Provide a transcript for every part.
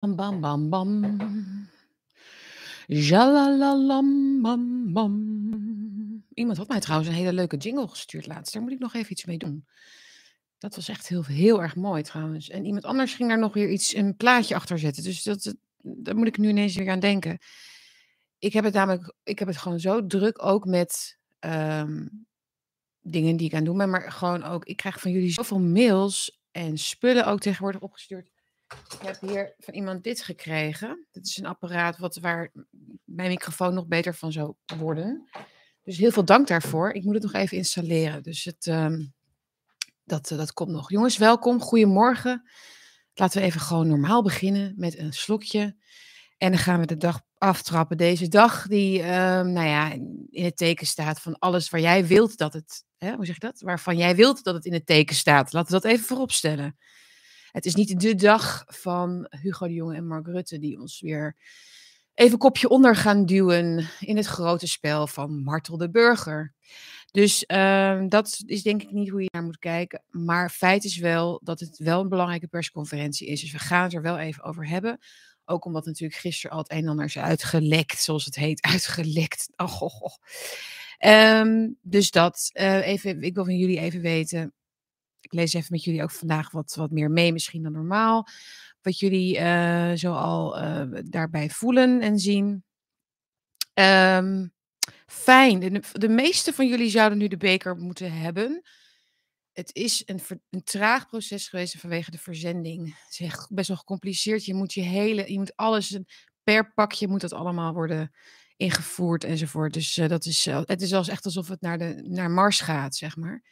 Bam, bam, bam, bam. Jalalalam, bam, bam. Iemand had mij trouwens een hele leuke jingle gestuurd laatst. Daar moet ik nog even iets mee doen. Dat was echt heel, heel erg mooi trouwens. En iemand anders ging daar nog weer iets, een plaatje achter zetten. Dus dat, dat- daar moet ik nu ineens weer aan denken. Ik heb het namelijk, ik heb het gewoon zo druk ook met ehm, dingen die ik aan het doen ben. Maar gewoon ook, ik krijg van jullie zoveel mails en spullen ook tegenwoordig opgestuurd. Ik heb hier van iemand dit gekregen. Dit is een apparaat wat, waar mijn microfoon nog beter van zou worden. Dus heel veel dank daarvoor. Ik moet het nog even installeren. Dus het, ehm, dat, eh, dat komt nog. Jongens, welkom. Goedemorgen. Laten we even gewoon normaal beginnen met een slokje. En dan gaan we de dag aftrappen. Deze dag die, ehm, nou ja, in het teken staat van alles waar jij wilt dat het, hè, hoe zeg je dat? Waarvan jij wilt dat het in het teken staat. Laten we dat even voorop stellen. Het is niet de dag van Hugo de Jonge en Mark Rutte die ons weer even kopje onder gaan duwen in het grote spel van Martel de Burger. Dus ehm, dat is denk ik niet hoe je naar moet kijken. Maar feit is wel dat het wel een belangrijke persconferentie is. Dus we gaan het er wel even over hebben. Ook omdat natuurlijk gisteren al het een en ander is uitgelekt, zoals het heet. Uitgelekt. Oh, oh, oh. Ehm, dus dat. eh, even, ik wil van jullie even weten. Ik lees even met jullie ook vandaag wat, wat meer mee, misschien dan normaal. Wat jullie eh zo al eh, daarbij voelen en zien. Ehm, fijn. De, de meeste van jullie zouden nu de beker moeten hebben. Het is een, een traag proces geweest vanwege de verzending. Het is echt best wel gecompliceerd. Je moet je hele, je moet alles, per pakje moet dat allemaal worden ingevoerd enzovoort. Dus eh, dat is, het is zelfs echt alsof het naar, de, naar Mars gaat, zeg maar.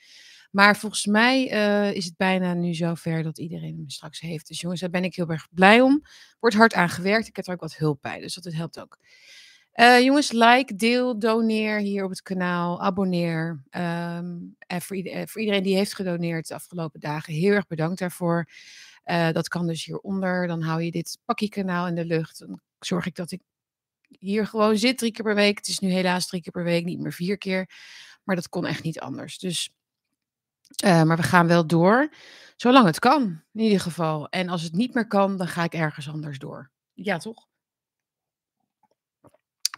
Maar volgens mij eh, is het bijna nu zover dat iedereen hem straks heeft. Dus jongens, daar ben ik heel erg blij om. Wordt hard aan gewerkt. Ik heb er ook wat hulp bij, dus dat helpt ook. Eh, jongens, like, deel, doneer hier op het kanaal, abonneer. Ehm, en voor, ieder- voor iedereen die heeft gedoneerd de afgelopen dagen, heel erg bedankt daarvoor. Eh, dat kan dus hieronder. Dan hou je dit pakkie kanaal in de lucht. Dan zorg ik dat ik hier gewoon zit drie keer per week. Het is nu helaas drie keer per week, niet meer vier keer. Maar dat kon echt niet anders. Dus, eh, maar we gaan wel door, zolang het kan, in ieder geval. En als het niet meer kan, dan ga ik ergens anders door. Ja, toch?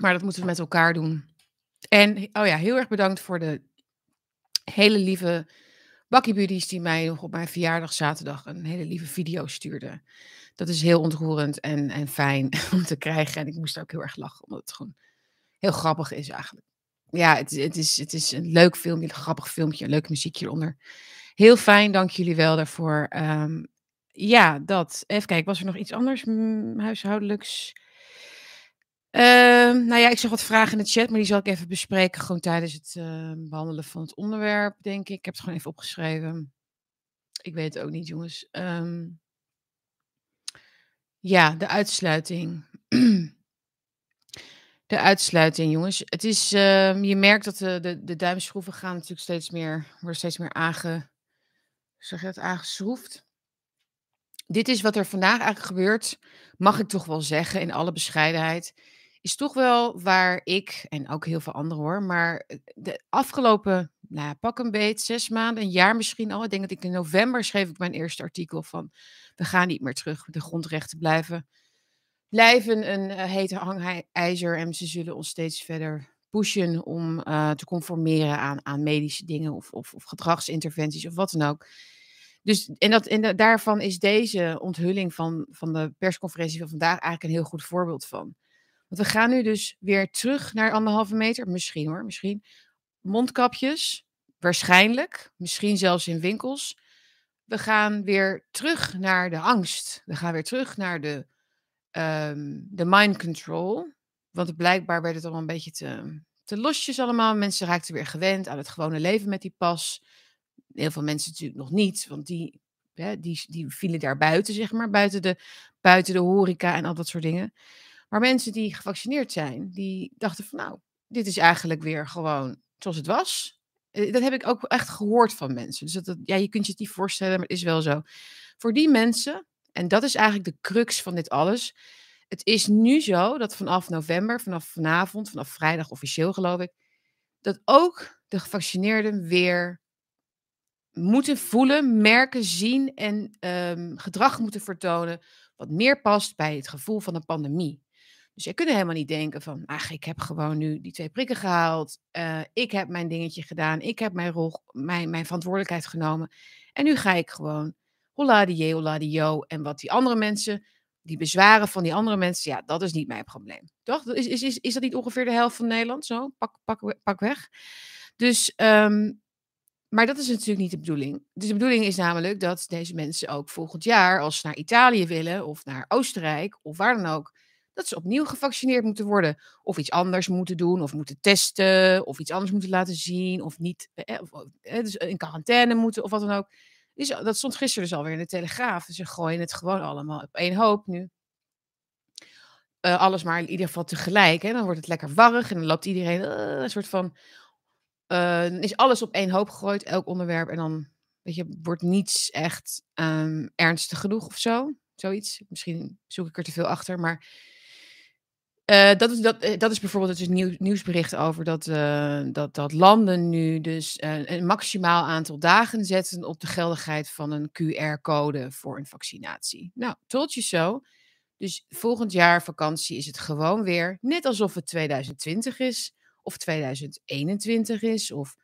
Maar dat moeten we met elkaar doen. En oh ja, heel erg bedankt voor de hele lieve Bakkie Buddies die mij nog op mijn verjaardag zaterdag een hele lieve video stuurden. Dat is heel ontroerend en, en fijn om te krijgen. En ik moest ook heel erg lachen, omdat het gewoon heel grappig is eigenlijk. Ja, het, het, is, het is een leuk filmpje, een grappig filmpje, een leuk muziekje eronder. Heel fijn, dank jullie wel daarvoor. Ehm, ja, dat. Even kijken, was er nog iets anders mm, huishoudelijks? Ehm, nou ja, ik zag wat vragen in de chat, maar die zal ik even bespreken. Gewoon tijdens het eh, behandelen van het onderwerp, denk ik. Ik heb het gewoon even opgeschreven. Ik weet het ook niet, jongens. Ehm, ja, de uitsluiting. de uitsluiting, jongens. Het is, ehm, je merkt dat de, de, de duimschroeven gaan natuurlijk steeds meer, worden steeds meer aange, zeg je dat, aangeschroefd. Dit is wat er vandaag eigenlijk gebeurt, mag ik toch wel zeggen, in alle bescheidenheid. Is toch wel waar ik, en ook heel veel anderen hoor, maar eh, de afgelopen, nou ja, pak een beet, zes maanden, een jaar misschien al. Ik denk dat ik in november schreef ik mijn eerste artikel van, we gaan niet meer terug, de grondrechten blijven, blijven een uh, hete hangijzer en ze zullen ons steeds verder pushen om uh, te conformeren aan, aan medische dingen of, of, of gedragsinterventies of wat dan ook. Dus, en, dat, en daarvan is deze onthulling van, van de persconferentie van vandaag eigenlijk een heel goed voorbeeld van. Want we gaan nu dus weer terug naar anderhalve meter. Misschien hoor, misschien. Mondkapjes, waarschijnlijk. Misschien zelfs in winkels. We gaan weer terug naar de angst. We gaan weer terug naar de, um, de mind control. Want blijkbaar werd het allemaal een beetje te, te losjes allemaal. Mensen raakten weer gewend aan het gewone leven met die pas. Heel veel mensen natuurlijk nog niet, want die, die, die vielen daar buiten, zeg maar. Buiten de, buiten de horeca en al dat soort dingen. Maar mensen die gevaccineerd zijn, die dachten van nou, dit is eigenlijk weer gewoon zoals het was. Dat heb ik ook echt gehoord van mensen. Dus dat, dat, ja, je kunt je het niet voorstellen, maar het is wel zo. Voor die mensen, en dat is eigenlijk de crux van dit alles. Het is nu zo dat vanaf november, vanaf vanavond, vanaf vrijdag officieel geloof ik, dat ook de gevaccineerden weer moeten voelen, merken, zien en um, gedrag moeten vertonen wat meer past bij het gevoel van een pandemie. Dus je kunt helemaal niet denken van, ach, ik heb gewoon nu die twee prikken gehaald. Uh, ik heb mijn dingetje gedaan. Ik heb mijn rol, mijn, mijn verantwoordelijkheid genomen. En nu ga ik gewoon die jo. En wat die andere mensen, die bezwaren van die andere mensen, ja, dat is niet mijn probleem. Toch? Is, is, is, is dat niet ongeveer de helft van Nederland? Zo, pak, pak, pak weg. Dus, um, maar dat is natuurlijk niet de bedoeling. Dus de bedoeling is namelijk dat deze mensen ook volgend jaar, als ze naar Italië willen of naar Oostenrijk of waar dan ook, dat ze opnieuw gevaccineerd moeten worden. Of iets anders moeten doen, of moeten testen, of iets anders moeten laten zien, of niet eh, of, eh, dus in quarantaine moeten, of wat dan ook. Dat stond gisteren dus alweer in de Telegraaf. Ze gooien het gewoon allemaal op één hoop nu. Uh, alles maar in ieder geval tegelijk. Hè? Dan wordt het lekker warrig en dan loopt iedereen uh, een soort van. Uh, is alles op één hoop gegooid, elk onderwerp. En dan weet je, wordt niets echt um, ernstig genoeg of zo. Zoiets. Misschien zoek ik er te veel achter. Maar uh, dat, is, dat, uh, dat is bijvoorbeeld het nieuw, nieuwsbericht over dat, uh, dat, dat landen nu dus een maximaal aantal dagen zetten op de geldigheid van een QR-code voor een vaccinatie. Nou, told you so. Dus volgend jaar vakantie is het gewoon weer net alsof het 2020 is, of 2021 is, of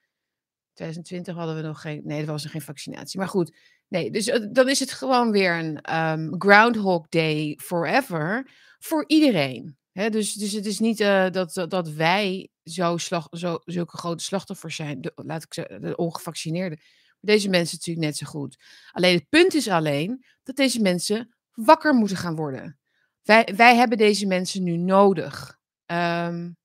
2020 hadden we nog geen, nee, er was er geen vaccinatie. Maar goed, nee, dus dan is het gewoon weer een um, Groundhog Day forever voor iedereen. Dus, dus het is niet uh, dat, dat, wij zo zo, zulke grote slachtoffers zijn, de, laat ik zeggen, de ongevaccineerden. Deze mensen natuurlijk net zo goed. Alleen het punt is alleen dat deze mensen wakker moeten gaan worden. Wij, wij hebben deze mensen nu nodig. Um,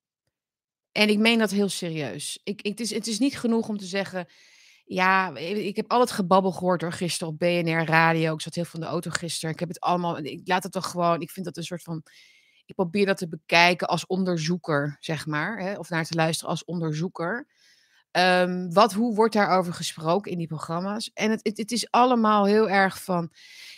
en ik meen dat heel serieus. Ik, ik, het, is, het is niet genoeg om te zeggen. Ja, ik heb al het gebabbel gehoord door gisteren op BNR Radio. Ik zat heel in de auto gisteren. Ik heb het allemaal. Ik laat het toch gewoon. Ik vind dat een soort van ik probeer dat te bekijken als onderzoeker, zeg maar. Hè, of naar te luisteren als onderzoeker. Um, wat, hoe wordt daarover gesproken in die programma's? En het, het, het, is allemaal heel erg van,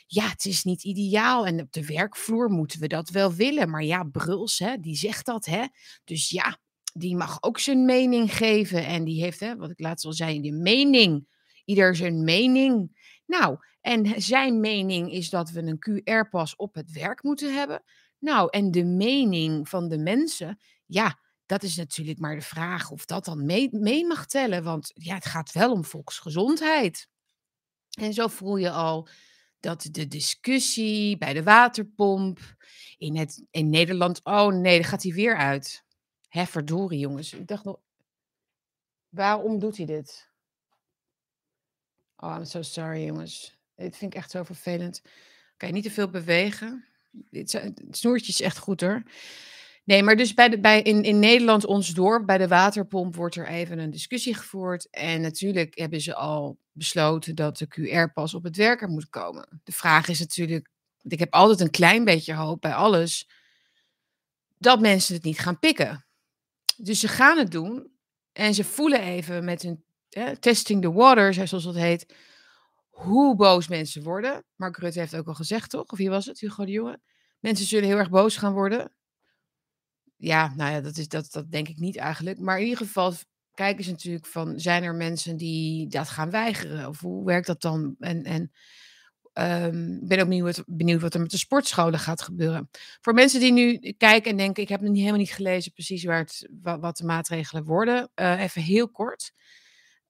ja, het is niet ideaal. En op de werkvloer moeten we dat wel willen. Maar ja, Bruls, hè, die zegt dat, hè. Dus ja, die mag ook zijn mening geven. En die heeft, hè, wat ik laatst al zei, die mening. Ieder zijn mening. Nou, en zijn mening is dat we een QR-pas op het werk moeten hebben. Nou, en de mening van de mensen, ja, dat is natuurlijk maar de vraag of dat dan mee, mee mag tellen. Want ja, het gaat wel om volksgezondheid. En zo voel je al dat de discussie bij de waterpomp in, het, in Nederland. Oh nee, dan gaat hij weer uit. Hè, verdorie jongens. Ik dacht nog. Waarom doet hij dit? Oh, I'm so sorry jongens. Dit vind ik echt zo vervelend. Oké, niet te veel bewegen het snoertje is echt goed hoor. Nee, maar dus bij de, bij, in, in Nederland, ons dorp, bij de waterpomp, wordt er even een discussie gevoerd. En natuurlijk hebben ze al besloten dat de QR-pas op het werken moet komen. De vraag is natuurlijk, ik heb altijd een klein beetje hoop bij alles, dat mensen het niet gaan pikken. Dus ze gaan het doen en ze voelen even met hun testing the waters, zoals dat heet, hoe boos mensen worden. Mark Rutte heeft ook al gezegd, toch? Of wie was het? Hugo de Jonge? Mensen zullen heel erg boos gaan worden. Ja, nou ja, dat, is, dat, dat denk ik niet eigenlijk. Maar in ieder geval kijken ze natuurlijk van, zijn er mensen die dat gaan weigeren? Of hoe werkt dat dan? En, en um, ik ben ook benieuwd, benieuwd wat er met de sportscholen gaat gebeuren. Voor mensen die nu kijken en denken, ik heb nog helemaal niet gelezen precies waar het, wat, de maatregelen worden. Uh, even heel kort.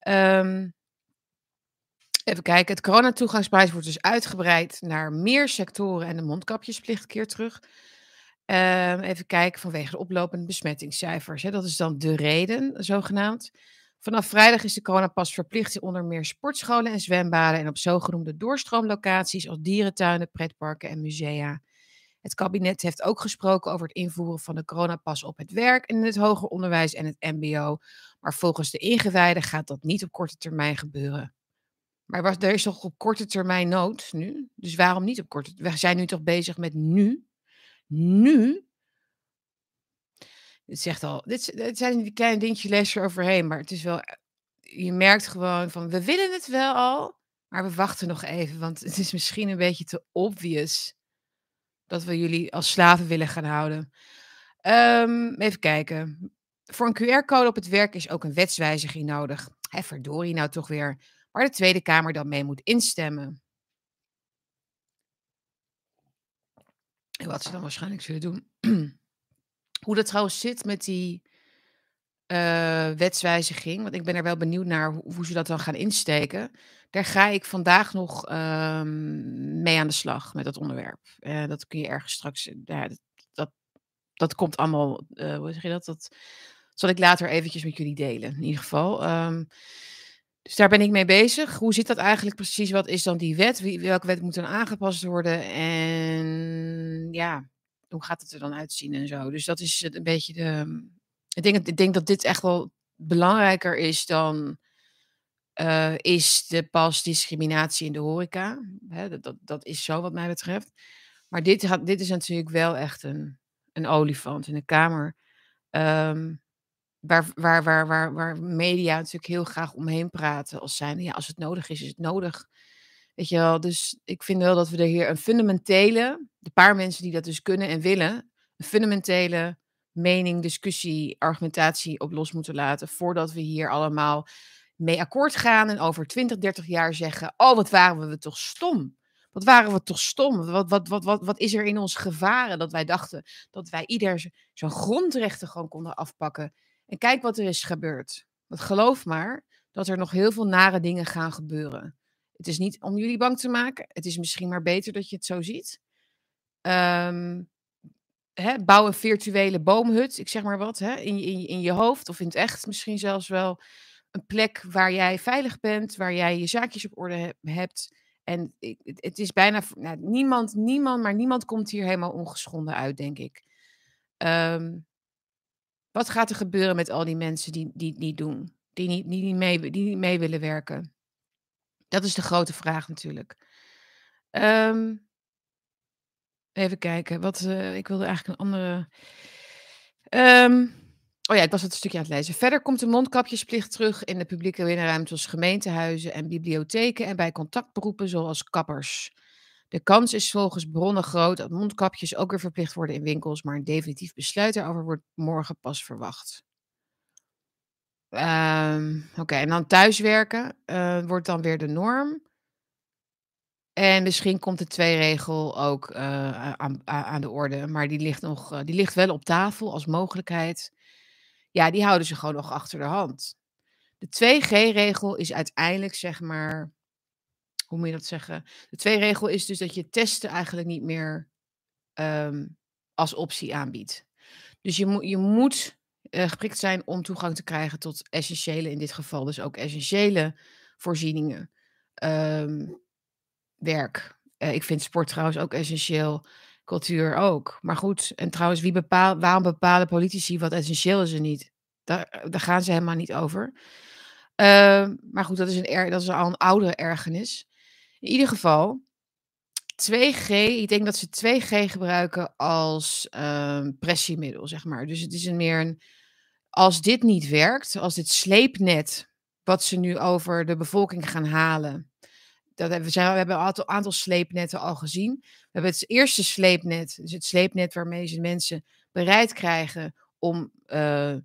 Um, Even kijken, het coronatoegangsprijs wordt dus uitgebreid naar meer sectoren en de mondkapjesplicht keer terug. Uh, even kijken, vanwege de oplopende besmettingscijfers. Hè. Dat is dan de reden, zogenaamd. Vanaf vrijdag is de coronapas verplicht onder meer sportscholen en zwembaden en op zogenoemde doorstroomlocaties als dierentuinen, pretparken en musea. Het kabinet heeft ook gesproken over het invoeren van de coronapas op het werk en in het hoger onderwijs en het MBO. Maar volgens de ingewijden gaat dat niet op korte termijn gebeuren. Maar was, er is toch op korte termijn nood nu? Dus waarom niet op korte? We zijn nu toch bezig met nu? Nu? Het zegt al, dit, dit zijn die kleine dingetjes les overheen, maar het is wel, je merkt gewoon van, we willen het wel al, maar we wachten nog even, want het is misschien een beetje te obvious dat we jullie als slaven willen gaan houden. Um, even kijken. Voor een QR-code op het werk is ook een wetswijziging nodig. Hé, verdorie nou toch weer waar de Tweede Kamer dan mee moet instemmen. En wat ze dan waarschijnlijk zullen doen. Hoe dat trouwens zit met die uh, wetswijziging, want ik ben er wel benieuwd naar hoe, hoe ze dat dan gaan insteken. Daar ga ik vandaag nog ehm, mee aan de slag met dat onderwerp. Uh, dat kun je ergens straks. Ja, dat, dat, dat komt allemaal. Hoe zeg je dat? Dat zal ik later eventjes met jullie delen. In ieder geval. Um, dus daar ben ik mee bezig. Hoe zit dat eigenlijk precies? Wat is dan die wet? Welke wet moet dan aangepast worden? En ja, hoe gaat het er dan uitzien en zo? Dus dat is een beetje de. Ik denk, ik denk dat dit echt wel belangrijker is dan. Uh, is de pas discriminatie in de horeca. Dat, dat is zo wat mij betreft. Maar dit, dit is natuurlijk wel echt een, een olifant in de kamer. Um, waar, waar, waar, waar, waar media natuurlijk heel graag omheen praten. Als zijn, ja, als het nodig is, is het nodig. Weet je wel, dus ik vind wel dat we er hier een fundamentele, de paar mensen die dat dus kunnen en willen, een fundamentele mening, discussie, argumentatie op los moeten laten. Voordat we hier allemaal mee akkoord gaan en over 20, 30 jaar zeggen: Oh, wat waren we toch stom. Wat waren we toch stom? Wat, wat, wat, wat, wat is er in ons gevaren dat wij dachten dat wij ieder zo'n grondrechten gewoon konden afpakken? En kijk wat er is gebeurd. Want geloof maar dat er nog heel veel nare dingen gaan gebeuren. Het is niet om jullie bang te maken. Het is misschien maar beter dat je het zo ziet. Um, hè, bouw een virtuele boomhut, ik zeg maar wat, hè, in, in, in je hoofd of in het echt misschien zelfs wel. Een plek waar jij veilig bent, waar jij je zaakjes op orde hebt. En het is bijna, nou, niemand, niemand, maar niemand komt hier helemaal ongeschonden uit, denk ik. Um, wat gaat er gebeuren met al die mensen die, die niet doen? Die niet, niet mee, die niet mee willen werken? Dat is de grote vraag natuurlijk. Um, even kijken. Wat, uh, ik wilde eigenlijk een andere. Um, oh ja, ik was het stukje aan het lezen. Verder komt de mondkapjesplicht terug in de publieke binnenruimte als gemeentehuizen en bibliotheken en bij contactberoepen zoals kappers. De kans is volgens bronnen groot dat mondkapjes ook weer verplicht worden in winkels, maar een definitief besluit daarover wordt morgen pas verwacht. Um, Oké, en dan thuiswerken uh, wordt dan weer de norm. En misschien komt de twee-regel ook uh, aan, aan, de orde, maar die ligt, nog, uh, die ligt wel op tafel als mogelijkheid. Ja, die houden ze gewoon nog achter de hand. De 2G-regel is uiteindelijk, zeg maar, hoe moet je dat zeggen? De twee regel is dus dat je testen eigenlijk niet meer um, als optie aanbiedt. Dus je, moet je moet uh, geprikt zijn om toegang te krijgen tot essentiële, in dit geval dus ook essentiële voorzieningen. Um, werk. Uh, ik vind sport trouwens ook essentieel. Cultuur ook. Maar goed, en trouwens, wie bepaalt, waarom bepalen politici wat essentieel is en niet? Daar, daar gaan ze helemaal niet over. Uh, maar goed, dat is, een, dat is al een oudere ergernis. In ieder geval, 2G, ik denk dat ze 2G gebruiken als uh, pressiemiddel, zeg maar. Dus het is een meer een, als dit niet werkt, als dit sleepnet, wat ze nu over de bevolking gaan halen, dat hebben, we, zijn, we hebben een aantal, aantal sleepnetten al gezien. We hebben het eerste sleepnet, dus het sleepnet waarmee ze mensen bereid krijgen om uh,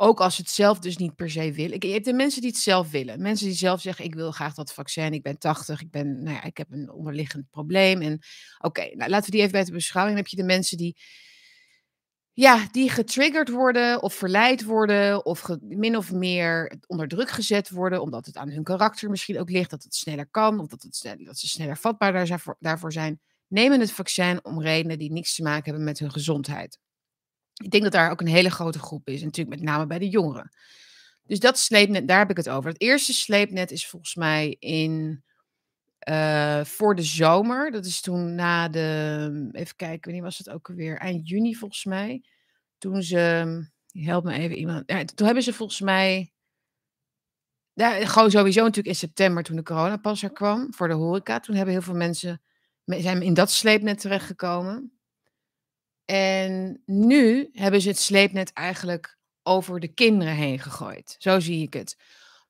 ook als het zelf dus niet per se willen. Je hebt de mensen die het zelf willen. Mensen die zelf zeggen, ik wil graag dat vaccin. Ik ben 80, ik, ben, nou ja, ik heb een onderliggend probleem. En oké, nou, laten we die even bij de beschouwing. Dan heb je de mensen die, ja, die getriggerd worden of verleid worden. Of min of meer onder druk gezet worden. Omdat het aan hun karakter misschien ook ligt. Dat het sneller kan. Of dat, het, dat ze sneller vatbaar daarvoor zijn. Nemen het vaccin om redenen die niks te maken hebben met hun gezondheid. Ik denk dat daar ook een hele grote groep is. Natuurlijk met name bij de jongeren. Dus dat sleepnet, daar heb ik het over. Het eerste sleepnet is volgens mij in uh, voor de zomer. Dat is toen na de. Even kijken, wanneer was het ook alweer? Eind juni volgens mij. Toen ze. Help me even iemand. Ja, toen hebben ze volgens mij. Ja, gewoon sowieso natuurlijk in september toen de coronapas er kwam voor de horeca. Toen hebben heel veel mensen zijn in dat sleepnet terechtgekomen. En nu hebben ze het sleepnet eigenlijk over de kinderen heen gegooid. Zo zie ik het.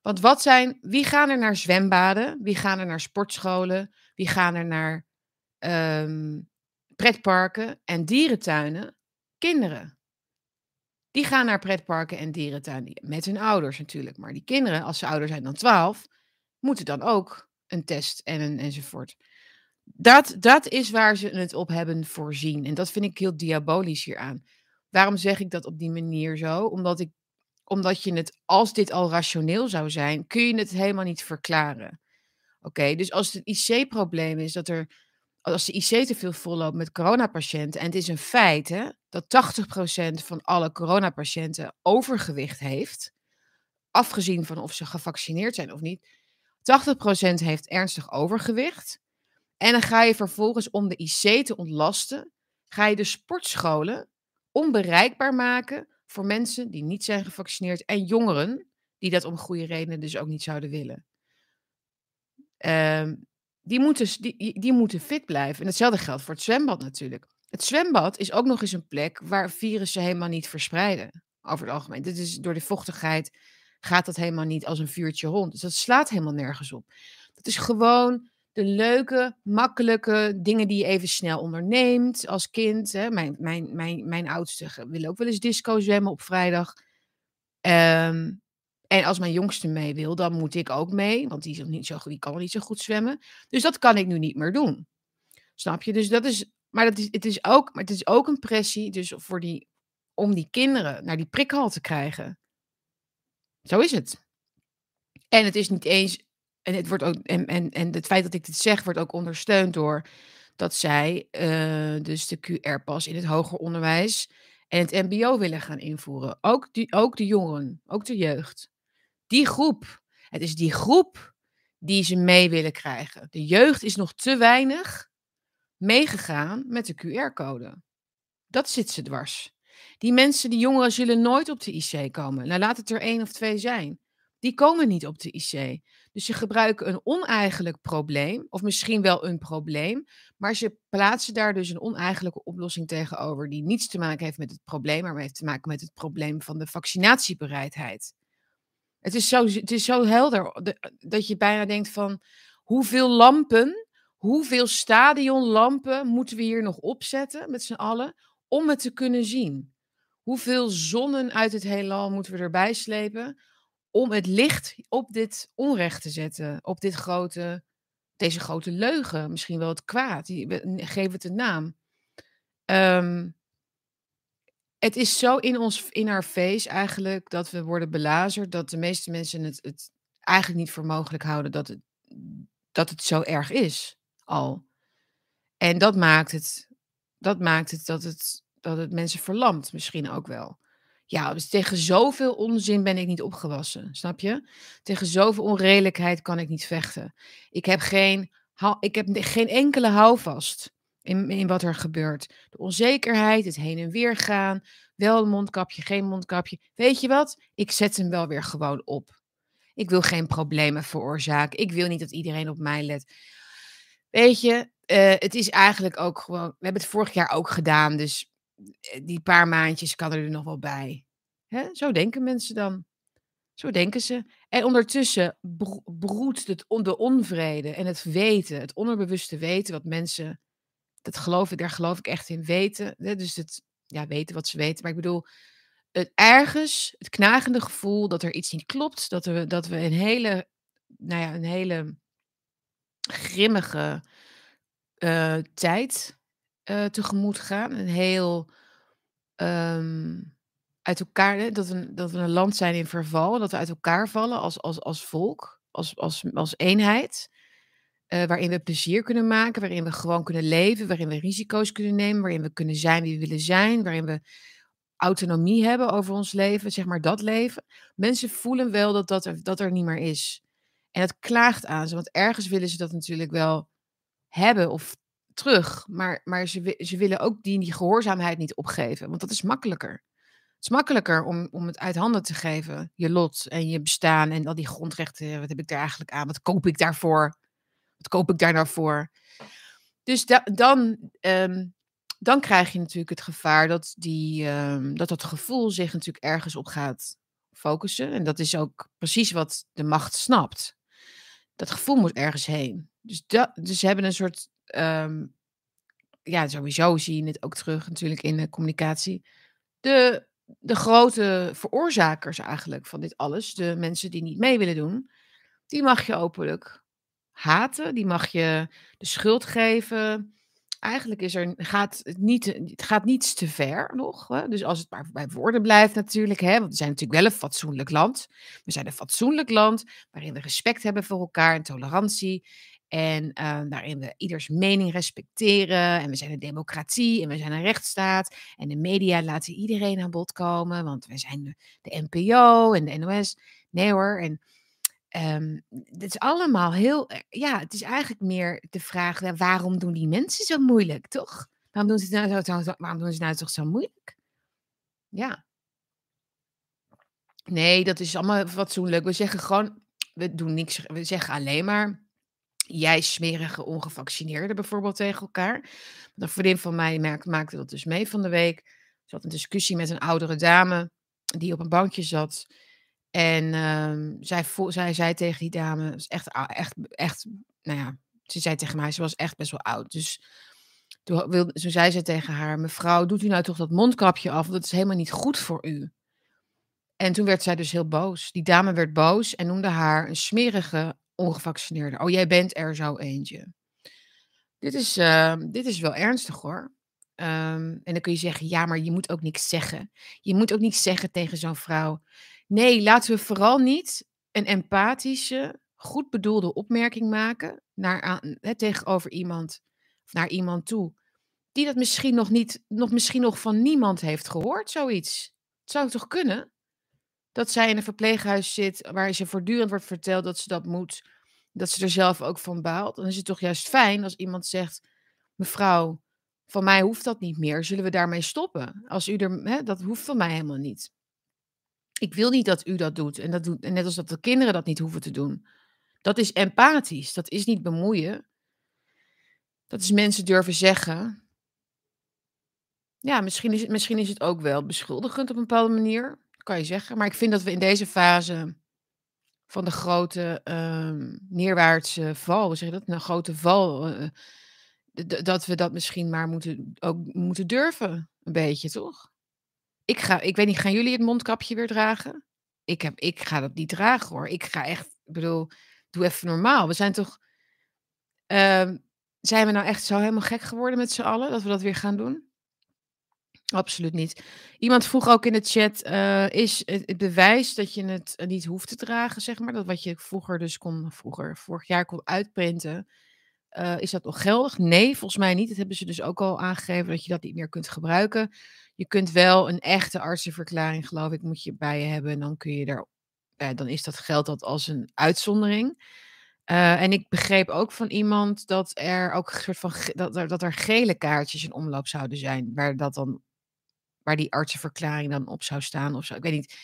Want wat zijn, wie gaan er naar zwembaden? Wie gaan er naar sportscholen? Wie gaan er naar um, pretparken en dierentuinen? Kinderen. Die gaan naar pretparken en dierentuinen. Met hun ouders natuurlijk. Maar die kinderen, als ze ouder zijn dan 12, moeten dan ook een test en enzovoort. Dat, dat is waar ze het op hebben voorzien. En dat vind ik heel diabolisch hieraan. Waarom zeg ik dat op die manier zo? Omdat, ik, omdat je het, als dit al rationeel zou zijn, kun je het helemaal niet verklaren. Oké, dus als het IC-probleem is dat er, als de IC te veel volloopt met coronapatiënten, en het is een feit hè, dat 80% van alle coronapatiënten overgewicht heeft, afgezien van of ze gevaccineerd zijn of niet, 80% heeft ernstig overgewicht. En dan ga je vervolgens om de IC te ontlasten, ga je de sportscholen onbereikbaar maken voor mensen die niet zijn gevaccineerd en jongeren die dat om goede redenen dus ook niet zouden willen. Ehm, die, moeten, die, die moeten fit blijven. En hetzelfde geldt voor het zwembad natuurlijk. Het zwembad is ook nog eens een plek waar virussen helemaal niet verspreiden. Over het algemeen. Dit is door de vochtigheid gaat dat helemaal niet als een vuurtje rond. Dus dat slaat helemaal nergens op. Dat is gewoon de leuke, makkelijke dingen die je even snel onderneemt als kind. Hè. Mijn, mijn, mijn, mijn oudste wil ook wel eens disco zwemmen op vrijdag. Ehm, en als mijn jongste mee wil, dan moet ik ook mee, want die, is niet zo, die kan niet zo goed zwemmen. Dus dat kan ik nu niet meer doen. Snap je? Dus dat is, maar, dat is, het, is ook, maar het is ook een pressie dus voor die, om die kinderen naar die prikhal te krijgen. Zo is het. En het is niet eens. En het, wordt ook, en, en, en het feit dat ik dit zeg, wordt ook ondersteund door dat zij uh, dus de QR-pas in het hoger onderwijs en het MBO willen gaan invoeren. Ook, die, ook de jongeren, ook de jeugd. Die groep. Het is die groep die ze mee willen krijgen. De jeugd is nog te weinig meegegaan met de QR-code. Dat zit ze dwars. Die mensen, die jongeren, zullen nooit op de IC komen. Nou, laat het er één of twee zijn. Die komen niet op de IC. Dus ze gebruiken een oneigenlijk probleem, of misschien wel een probleem, maar ze plaatsen daar dus een oneigenlijke oplossing tegenover, die niets te maken heeft met het probleem, maar heeft te maken met het probleem van de vaccinatiebereidheid. Het is zo, het is zo helder dat je bijna denkt van hoeveel lampen, hoeveel stadionlampen moeten we hier nog opzetten met z'n allen om het te kunnen zien? Hoeveel zonnen uit het heelal moeten we erbij slepen om het licht op dit onrecht te zetten, op dit grote, deze grote leugen, misschien wel het kwaad, geef het een naam. Um, het is zo in ons, in our face eigenlijk, dat we worden belazerd, dat de meeste mensen het, het eigenlijk niet voor mogelijk houden dat het, dat het zo erg is, al. En dat maakt het, dat maakt het dat het dat het mensen verlamt, misschien ook wel. Ja, dus tegen zoveel onzin ben ik niet opgewassen, snap je? Tegen zoveel onredelijkheid kan ik niet vechten. Ik heb geen, ik heb geen enkele houvast in, in wat er gebeurt. De onzekerheid, het heen en weer gaan, wel een mondkapje, geen mondkapje. Weet je wat? Ik zet hem wel weer gewoon op. Ik wil geen problemen veroorzaken. Ik wil niet dat iedereen op mij let. Weet je, uh, het is eigenlijk ook gewoon. We hebben het vorig jaar ook gedaan, dus eh, die paar maandjes kan er nog wel bij. Hè? Zo denken mensen dan. Zo denken ze. En ondertussen broedt het de onvrede en het weten, het onderbewuste weten, wat mensen, dat geloof ik, daar geloof ik echt in, weten. Dus het ja, weten wat ze weten. Maar ik bedoel, het ergens, het knagende gevoel dat er iets niet klopt, dat we, dat we een hele, nou ja, een hele grimmige uh, tijd uh, tegemoet gaan. Een heel um, uit elkaar, dat we, dat we een land zijn in verval, dat we uit elkaar vallen als, als, als volk, als, als, als eenheid. Uh, waarin we plezier kunnen maken, waarin we gewoon kunnen leven, waarin we risico's kunnen nemen, waarin we kunnen zijn wie we willen zijn, waarin we autonomie hebben over ons leven, zeg maar dat leven. Mensen voelen wel dat dat er, dat er niet meer is. En het klaagt aan ze, want ergens willen ze dat natuurlijk wel hebben of terug. Maar, maar ze, ze willen ook die, die gehoorzaamheid niet opgeven, want dat is makkelijker. Het is makkelijker om, om het uit handen te geven, je lot en je bestaan en al die grondrechten. Wat heb ik daar eigenlijk aan? Wat koop ik daarvoor? Wat koop ik daar nou voor? Dus da dan, um, dan krijg je natuurlijk het gevaar dat, die, um, dat dat gevoel zich natuurlijk ergens op gaat focussen. En dat is ook precies wat de macht snapt. Dat gevoel moet ergens heen. Dus, dat, dus ze hebben een soort um, ja, sowieso zie je het ook terug natuurlijk in de communicatie. De, de grote veroorzakers eigenlijk van dit alles, de mensen die niet mee willen doen, die mag je openlijk haten, die mag je de schuld geven. Eigenlijk is er, gaat het, niet, het gaat niets te ver nog. Hè? Dus als het maar bij woorden blijft natuurlijk. Hè? Want we zijn natuurlijk wel een fatsoenlijk land. We zijn een fatsoenlijk land waarin we respect hebben voor elkaar en tolerantie. En waarin we ieders mening respecteren. En we zijn een democratie en we zijn een rechtsstaat. En de media laten iedereen aan bod komen. Want we zijn de, NPO en de NOS. Nee hoor. En um, het is allemaal heel. Ja, het is eigenlijk meer de vraag: waarom doen die mensen zo moeilijk, toch? Waarom doen ze nou, zo, zo, waarom doen ze nou toch zo moeilijk? Ja. Nee, dat is allemaal fatsoenlijk. We zeggen gewoon, we doen niks. We zeggen alleen maar jij smerige ongevaccineerde bijvoorbeeld tegen elkaar. Een vriendin van mij maakte dat dus mee van de week. Ze had een discussie met een oudere dame die op een bankje zat. En um, zij, zij zei tegen die dame, is echt, echt, echt, nou ja, ze zei tegen mij, ze was echt best wel oud. Dus toen, wilde, toen zei ze tegen haar, mevrouw, doet u nou toch dat mondkapje af, want dat is helemaal niet goed voor u. En toen werd zij dus heel boos. Die dame werd boos en noemde haar een smerige ongevaccineerde. Oh, jij bent er zo eentje. Dit is, uh, dit is wel ernstig hoor. Um, en dan kun je zeggen, ja, maar je moet ook niks zeggen. Je moet ook niks zeggen tegen zo'n vrouw. Nee, laten we vooral niet een empathische, goed bedoelde opmerking maken naar, hè, tegenover iemand naar iemand toe. Die dat misschien nog niet, nog misschien nog van niemand heeft gehoord, zoiets. Het zou toch kunnen? Dat zij in een verpleeghuis zit waar ze voortdurend wordt verteld dat ze dat moet, dat ze er zelf ook van baalt, dan is het toch juist fijn als iemand zegt: Mevrouw, van mij hoeft dat niet meer. Zullen we daarmee stoppen? Als u er, hè, dat hoeft van mij helemaal niet. Ik wil niet dat u dat doet. En, dat doet. net als dat de kinderen dat niet hoeven te doen. Dat is empathisch. Dat is niet bemoeien. Dat is mensen durven zeggen. Ja, misschien is, het, misschien is het ook wel beschuldigend op een bepaalde manier kan je zeggen. Maar ik vind dat we in deze fase van de grote uh, neerwaartse val, hoe zeg je dat? Een grote val, uh, dat we dat misschien maar moeten, ook moeten durven, een beetje, toch? Ik, ga, ik weet niet, gaan jullie het mondkapje weer dragen? Ik, heb, ik ga dat niet dragen hoor. Ik ga echt, ik bedoel, doe even normaal. We zijn toch, uh, zijn we nou echt zo helemaal gek geworden met z'n allen, dat we dat weer gaan doen? Absoluut niet. Iemand vroeg ook in de chat: uh, is het, bewijs dat je het eh, niet hoeft te dragen, zeg maar, dat wat je vroeger dus kon, vroeger, vorig jaar kon uitprinten, uh, is dat nog geldig? Nee, volgens mij niet. Dat hebben ze dus ook al aangegeven dat je dat niet meer kunt gebruiken. Je kunt wel een echte artsenverklaring, geloof ik, moet je bij je hebben. En dan kun je daar, dan is dat geldt dat als een uitzondering. en ik begreep ook van iemand dat er ook een soort van dat er, dat er gele kaartjes in omloop zouden zijn, waar dat dan waar die artsenverklaring dan op zou staan of zo. Ik weet niet.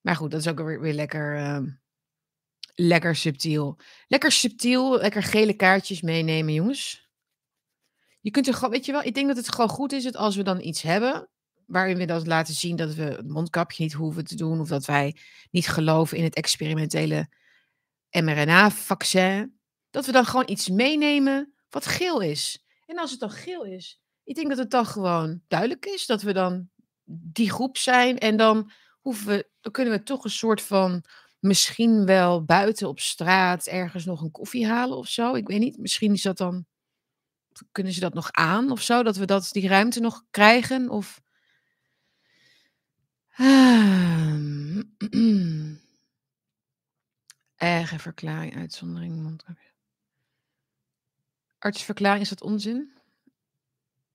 Maar goed, dat is ook weer, weer lekker, uh, lekker subtiel. Lekker subtiel, lekker gele kaartjes meenemen, jongens. Je kunt er gewoon, weet je wel, ik denk dat het gewoon goed is dat als we dan iets hebben, waarin we dat laten zien dat we het mondkapje niet hoeven te doen, of dat wij niet geloven in het experimentele mRNA-vaccin, dat we dan gewoon iets meenemen wat geel is. En als het dan geel is, ik denk dat het dan gewoon duidelijk is dat we dan die groep zijn. En dan, hoeven we, dan kunnen we toch een soort van misschien wel buiten op straat ergens nog een koffie halen of zo. Ik weet niet. Misschien is dat dan. Kunnen ze dat nog aan of zo? Dat we dat, die ruimte nog krijgen? Of. Eigen verklaring, uitzondering. Artsverklaring, is dat onzin?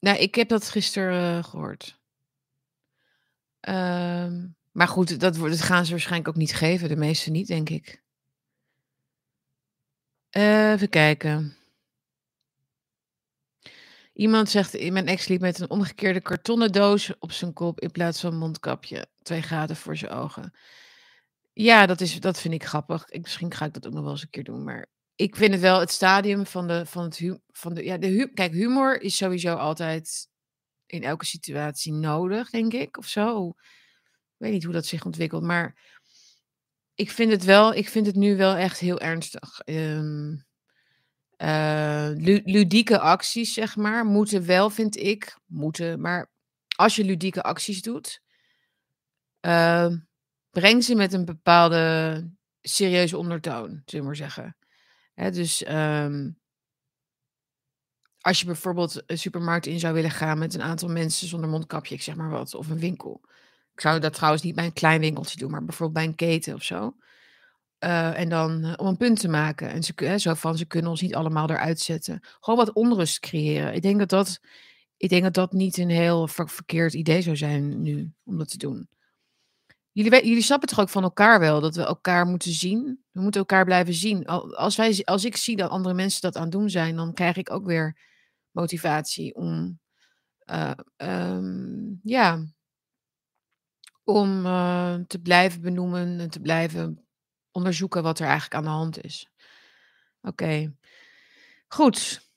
Nou, ik heb dat gisteren uh, gehoord. Uh, maar goed, dat, gaan ze waarschijnlijk ook niet geven. De meeste niet, denk ik. Uh, even kijken. Iemand zegt, mijn ex liep met een omgekeerde kartonnen doos op zijn kop in plaats van mondkapje. Twee gaten voor zijn ogen. Ja, dat, is, dat vind ik grappig. Ik, misschien ga ik dat ook nog wel eens een keer doen. Maar ik vind het wel het stadium van de, van het hu van de, ja, de hu kijk, humor is sowieso altijd in elke situatie nodig, denk ik, of zo. Ik weet niet hoe dat zich ontwikkelt, maar ik vind het wel, ik vind het nu wel echt heel ernstig. Um, uh, ludieke acties, zeg maar, moeten wel, vind ik, moeten, maar als je ludieke acties doet, uh, breng ze met een bepaalde serieuze ondertoon, zullen we maar zeggen. Dus, ehm als je bijvoorbeeld een supermarkt in zou willen gaan met een aantal mensen zonder mondkapje, ik zeg maar wat, of een winkel. Ik zou dat trouwens niet bij een klein winkeltje doen, maar bijvoorbeeld bij een keten of zo. Eh, en dan eh, om een punt te maken. En ze, hè, zo van, ze kunnen ons niet allemaal eruit zetten. Gewoon wat onrust creëren. Ik denk dat dat, ik denk dat, dat niet een heel ver- verkeerd idee zou zijn nu, om dat te doen. Jullie, jullie snappen toch ook van elkaar wel, dat we elkaar moeten zien? We moeten elkaar blijven zien. Al- Als, wij, als ik zie dat andere mensen dat aan het doen zijn, dan krijg ik ook weer motivatie om, eh, ehm, ja, om eh, te blijven benoemen en te blijven onderzoeken wat er eigenlijk aan de hand is. Oké, goed.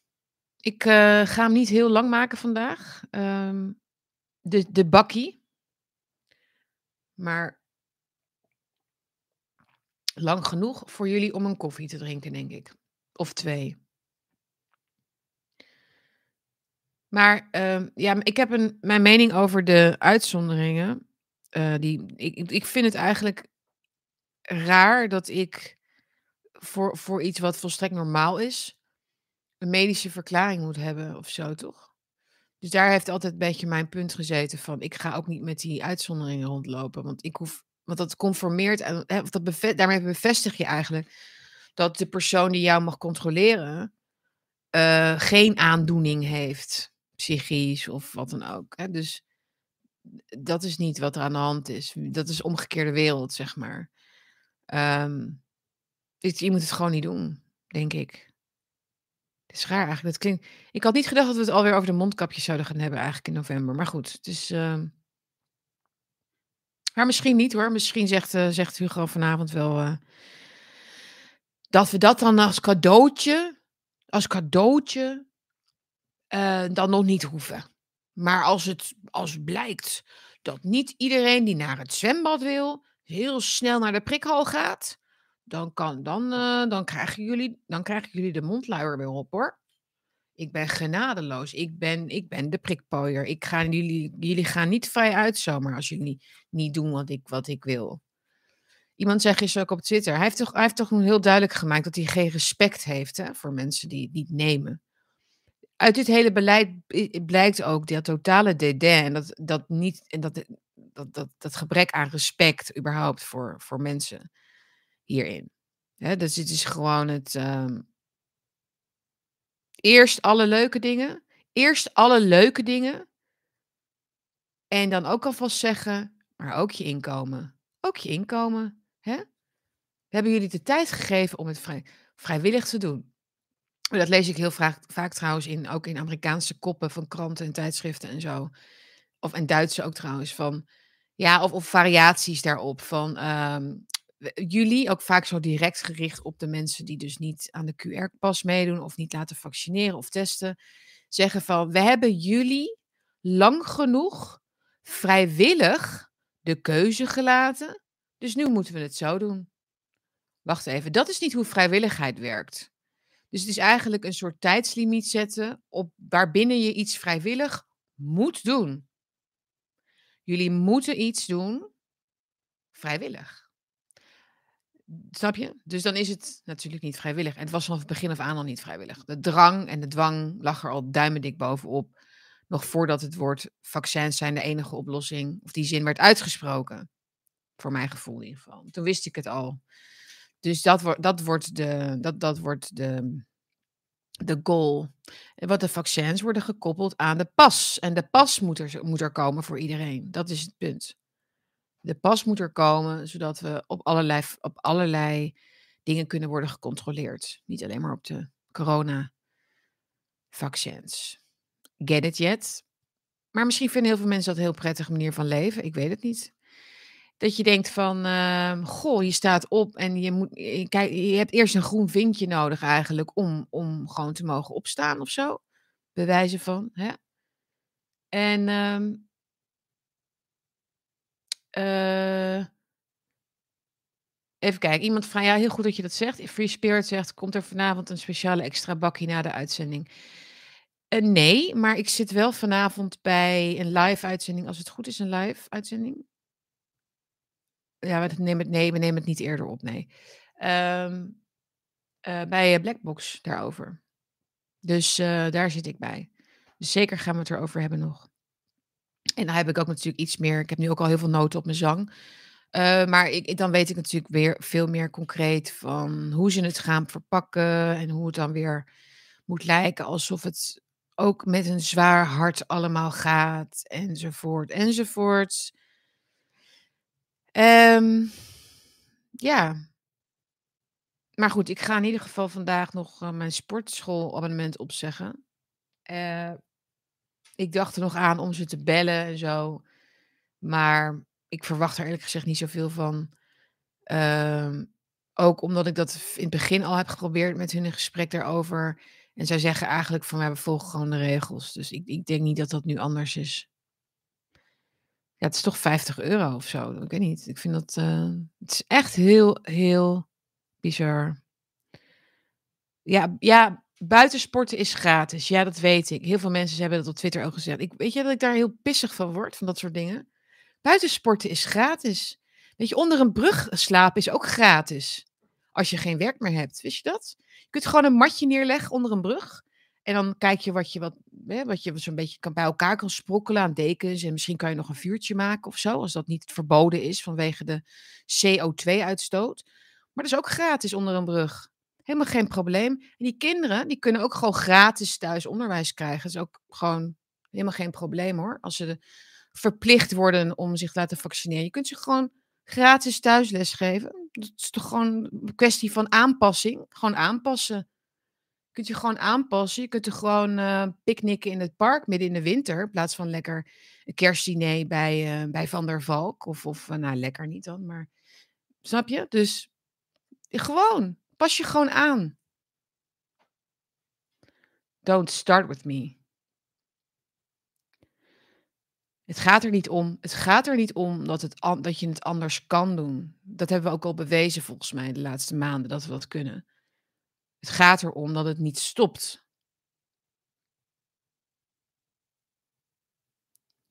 Ik eh, ga hem niet heel lang maken vandaag. Ehm, de, de bakkie. Maar lang genoeg voor jullie om een koffie te drinken, denk ik. Of twee. Maar ehm, ja, ik heb een, mijn mening over de uitzonderingen. eh, die, ik, ik vind het eigenlijk raar dat ik voor, voor iets wat volstrekt normaal is, een medische verklaring moet hebben of zo, toch? Dus daar heeft altijd een beetje mijn punt gezeten van, ik ga ook niet met die uitzonderingen rondlopen, want ik hoef, want dat conformeert, en, dat daarmee bevestig je eigenlijk dat de persoon die jou mag controleren eh, geen aandoening heeft, psychisch of wat dan ook. Dus dat is niet wat er aan de hand is. Dat is omgekeerde wereld, zeg maar. Ehm, je moet het gewoon niet doen, denk ik. Het is raar eigenlijk. Dat. Ik had niet gedacht dat we het alweer over de mondkapjes zouden gaan hebben eigenlijk in november. Maar goed, het is... ehm, Maar misschien niet hoor. Misschien zegt, eh, zegt Hugo vanavond wel... eh, dat we dat dan als cadeautje... Als cadeautje... eh, dan nog niet hoeven. Maar als het als blijkt dat niet iedereen die naar het zwembad wil... heel snel naar de prikhal gaat... dan, kan, dan, eh, dan, krijgen, jullie, dan krijgen jullie de mondluier weer op hoor. Ik ben genadeloos. Ik ben, ik ben de prikpooier. Ik ga jullie, jullie gaan niet vrij uit zomaar als jullie niet doen wat ik, wat ik wil. Iemand zegt gisteren ook op Twitter. Hij heeft toch, hij heeft toch heel duidelijk gemaakt dat hij geen respect heeft hè, voor mensen die het niet nemen. Uit dit hele beleid blijkt ook dat totale dédain en dat, dat, niet, en dat, dat, dat, dat gebrek aan respect überhaupt voor, voor mensen hierin. Dus het is gewoon het. ehm, Eerst alle leuke dingen. Eerst alle leuke dingen. En dan ook alvast zeggen, maar ook je inkomen. Ook je inkomen. We hebben jullie de tijd gegeven om het vrij, vrijwillig te doen. Dat lees ik heel vaak, vaak trouwens in, ook in Amerikaanse koppen van kranten en tijdschriften en zo. Of en Duitse ook trouwens. Van, ja, of, of variaties daarop. Van ehm, jullie, ook vaak zo direct gericht op de mensen die dus niet aan de QR-pas meedoen of niet laten vaccineren of testen. Zeggen van, we hebben jullie lang genoeg vrijwillig de keuze gelaten. Dus nu moeten we het zo doen. Wacht even, dat is niet hoe vrijwilligheid werkt. Dus het is eigenlijk een soort tijdslimiet zetten op waarbinnen je iets vrijwillig moet doen. Jullie moeten iets doen vrijwillig. Snap je? Dus dan is het natuurlijk niet vrijwillig. En het was vanaf het begin af aan al niet vrijwillig. De drang en de dwang lag er al duimendik bovenop. Nog voordat het woord vaccins zijn de enige oplossing, of die zin werd uitgesproken. Voor mijn gevoel in ieder geval. Toen wist ik het al. Dus dat, wordt dat wordt de, dat, dat wordt de, de goal. Wat de vaccins worden gekoppeld aan de pas. En de pas moet er, moet er komen voor iedereen. Dat is het punt. De pas moet er komen, zodat we op allerlei, op allerlei dingen kunnen worden gecontroleerd. Niet alleen maar op de corona-vaccins. Get it yet? Maar misschien vinden heel veel mensen dat een heel prettige manier van leven. Ik weet het niet. Dat je denkt van, ehm, goh, je staat op en je, moet, je, kijk, je hebt eerst een groen vinkje nodig eigenlijk om, om gewoon te mogen opstaan of zo. Bewijzen van. Hè? En ehm, eh, even kijken, iemand van, ja, heel goed dat je dat zegt. Free Spirit zegt, komt er vanavond een speciale extra bakje na de uitzending? Eh, nee, maar ik zit wel vanavond bij een live uitzending, als het goed is, een live uitzending. Ja, we nemen het, nee, we nemen het niet eerder op, nee. Ehm, Uh, bij Blackbox daarover. Dus daar zit ik bij. Dus zeker gaan we het erover hebben nog. En dan heb ik ook natuurlijk iets meer. Ik heb nu ook al heel veel noten op mijn zang. Uh, maar ik, dan weet ik natuurlijk weer veel meer concreet van hoe ze het gaan verpakken. En hoe het dan weer moet lijken alsof het ook met een zwaar hart allemaal gaat. Enzovoort, enzovoort. Um, ja. Maar goed, ik ga in ieder geval vandaag nog uh, mijn sportschoolabonnement opzeggen. Uh, ik dacht er nog aan om ze te bellen en zo. Maar ik verwacht er eerlijk gezegd niet zoveel van. Uh, ook omdat ik dat in het begin al heb geprobeerd met hun een gesprek daarover. En zij zeggen eigenlijk van, we volgen gewoon de regels. Dus ik, ik denk niet dat dat nu anders is. Ja, het is toch 50 euro of zo. Ik weet niet. Ik vind dat. Uh, het is echt heel, heel bizar. Ja, ja, buitensporten is gratis. Ja, dat weet ik. Heel veel mensen hebben dat op Twitter ook gezegd. Ik, weet je dat ik daar heel pissig van word, van dat soort dingen? Buitensporten is gratis. Weet je, onder een brug slapen is ook gratis. Als je geen werk meer hebt. Wist je dat? Je kunt gewoon een matje neerleggen onder een brug. En dan kijk je wat je, wat, hè, wat je zo'n beetje kan, bij elkaar kan sprokkelen aan dekens. En misschien kan je nog een vuurtje maken of zo. Als dat niet verboden is vanwege de CO2-uitstoot. Maar dat is ook gratis onder een brug. Helemaal geen probleem. En die kinderen, die kunnen ook gewoon gratis thuis onderwijs krijgen. Dat is ook gewoon helemaal geen probleem hoor. Als ze verplicht worden om zich te laten vaccineren. Je kunt ze gewoon gratis thuisles geven. Dat is toch gewoon een kwestie van aanpassing. Gewoon aanpassen. Je kunt je gewoon aanpassen. Je kunt er gewoon uh, picknicken in het park midden in de winter. In plaats van lekker een kerstdiner bij, uh, bij Van der Valk. Of, of uh, nou, lekker niet dan, maar snap je? Dus gewoon, pas je gewoon aan. Don't start with me. Het gaat er niet om. Het gaat er niet om dat, het, dat je het anders kan doen. Dat hebben we ook al bewezen volgens mij de laatste maanden dat we dat kunnen. Het gaat erom dat het niet stopt.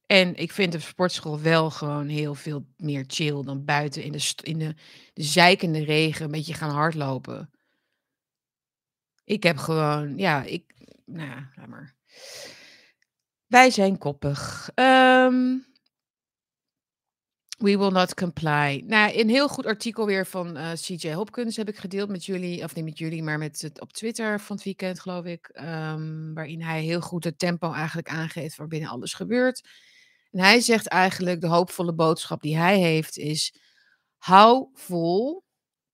En ik vind de sportschool wel gewoon heel veel meer chill dan buiten in de, in de, de zeikende regen een beetje gaan hardlopen. Ik heb gewoon, ja, ik, nou ja, laat maar. Wij zijn koppig. Um, we will not comply. Nou, een heel goed artikel weer van eh, CJ Hopkins heb ik gedeeld met jullie, of niet met jullie, maar met het op Twitter van het weekend, geloof ik. Um, waarin hij heel goed het tempo eigenlijk aangeeft waarbinnen alles gebeurt. En hij zegt eigenlijk, de hoopvolle boodschap die hij heeft is, hou vol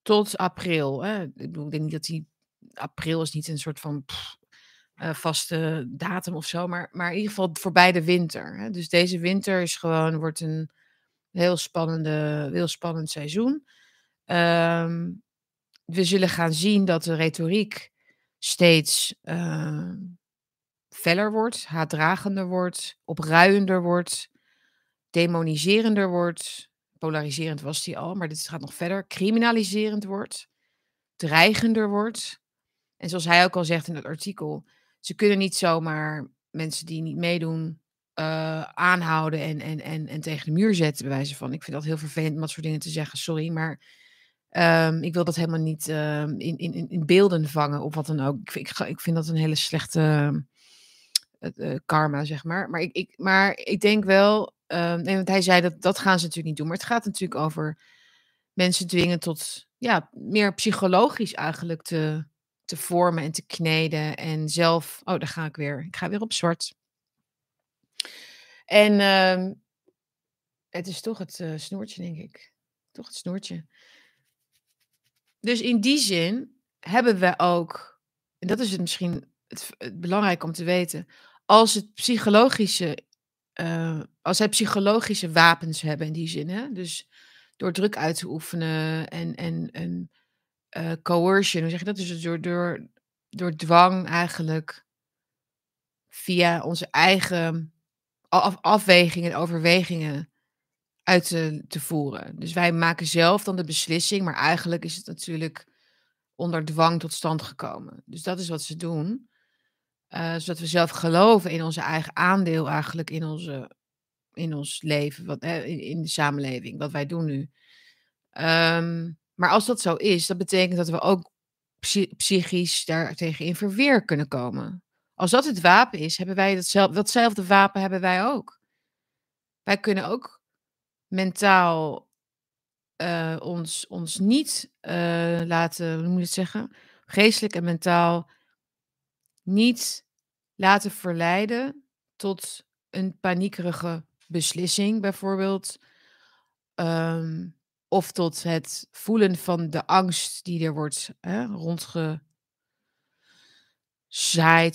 tot april. Hè. Ik, bedoel, ik denk niet dat hij, april is niet een soort van uh, vaste datum of zo, maar, maar in ieder geval voorbij de winter. Hè. Dus deze winter is gewoon, wordt een heel, spannende, heel spannend seizoen. Um, we zullen gaan zien dat de retoriek steeds uh, feller wordt, haatdragender wordt, opruiender wordt, demoniserender wordt. Polariserend was die al, maar dit gaat nog verder. Criminaliserend wordt, dreigender wordt. En zoals hij ook al zegt in het artikel, ze kunnen niet zomaar mensen die niet meedoen uh, aanhouden en, en, en, en tegen de muur zetten, bij wijze van. Ik vind dat heel vervelend om dat soort dingen te zeggen, sorry, maar um, ik wil dat helemaal niet uh, in, in, in beelden vangen of wat dan ook. Ik, ik, ik vind dat een hele slechte uh, karma, zeg maar. Maar ik, ik, maar ik denk wel, nee, want hij zei dat dat gaan ze natuurlijk niet doen, maar het gaat natuurlijk over mensen dwingen tot ja, meer psychologisch eigenlijk te te vormen en te kneden. En zelf, oh, daar ga ik weer. Ik ga weer op zwart. En uh, het is toch het uh, snoertje, denk ik. Toch het snoertje. Dus in die zin hebben we ook, en dat is het misschien het belangrijk om te weten, als het psychologische, uh, als zij psychologische wapens hebben in die zin, hè? dus door druk uit te oefenen en, en, en uh, coercion, hoe zeg je dat? Dus door, door, door dwang eigenlijk via onze eigen af, afwegingen en overwegingen uit te voeren. Dus wij maken zelf dan de beslissing, maar eigenlijk is het natuurlijk onder dwang tot stand gekomen. Dus dat is wat ze doen. Uh, zodat we zelf geloven in onze eigen aandeel eigenlijk in, onze, in ons leven, wat, in, in de samenleving, wat wij doen nu. Um, maar als dat zo is, dat betekent dat we ook psy psychisch daartegen in verweer kunnen komen. Als dat het wapen is, hebben wij datzel datzelfde wapen hebben wij ook. Wij kunnen ook mentaal, uh, ons ons niet, laten hoe moet je het zeggen? Geestelijk en mentaal niet laten verleiden tot een paniekerige beslissing bijvoorbeeld. Um, of tot het voelen van de angst die er wordt hè, rondgezaaid,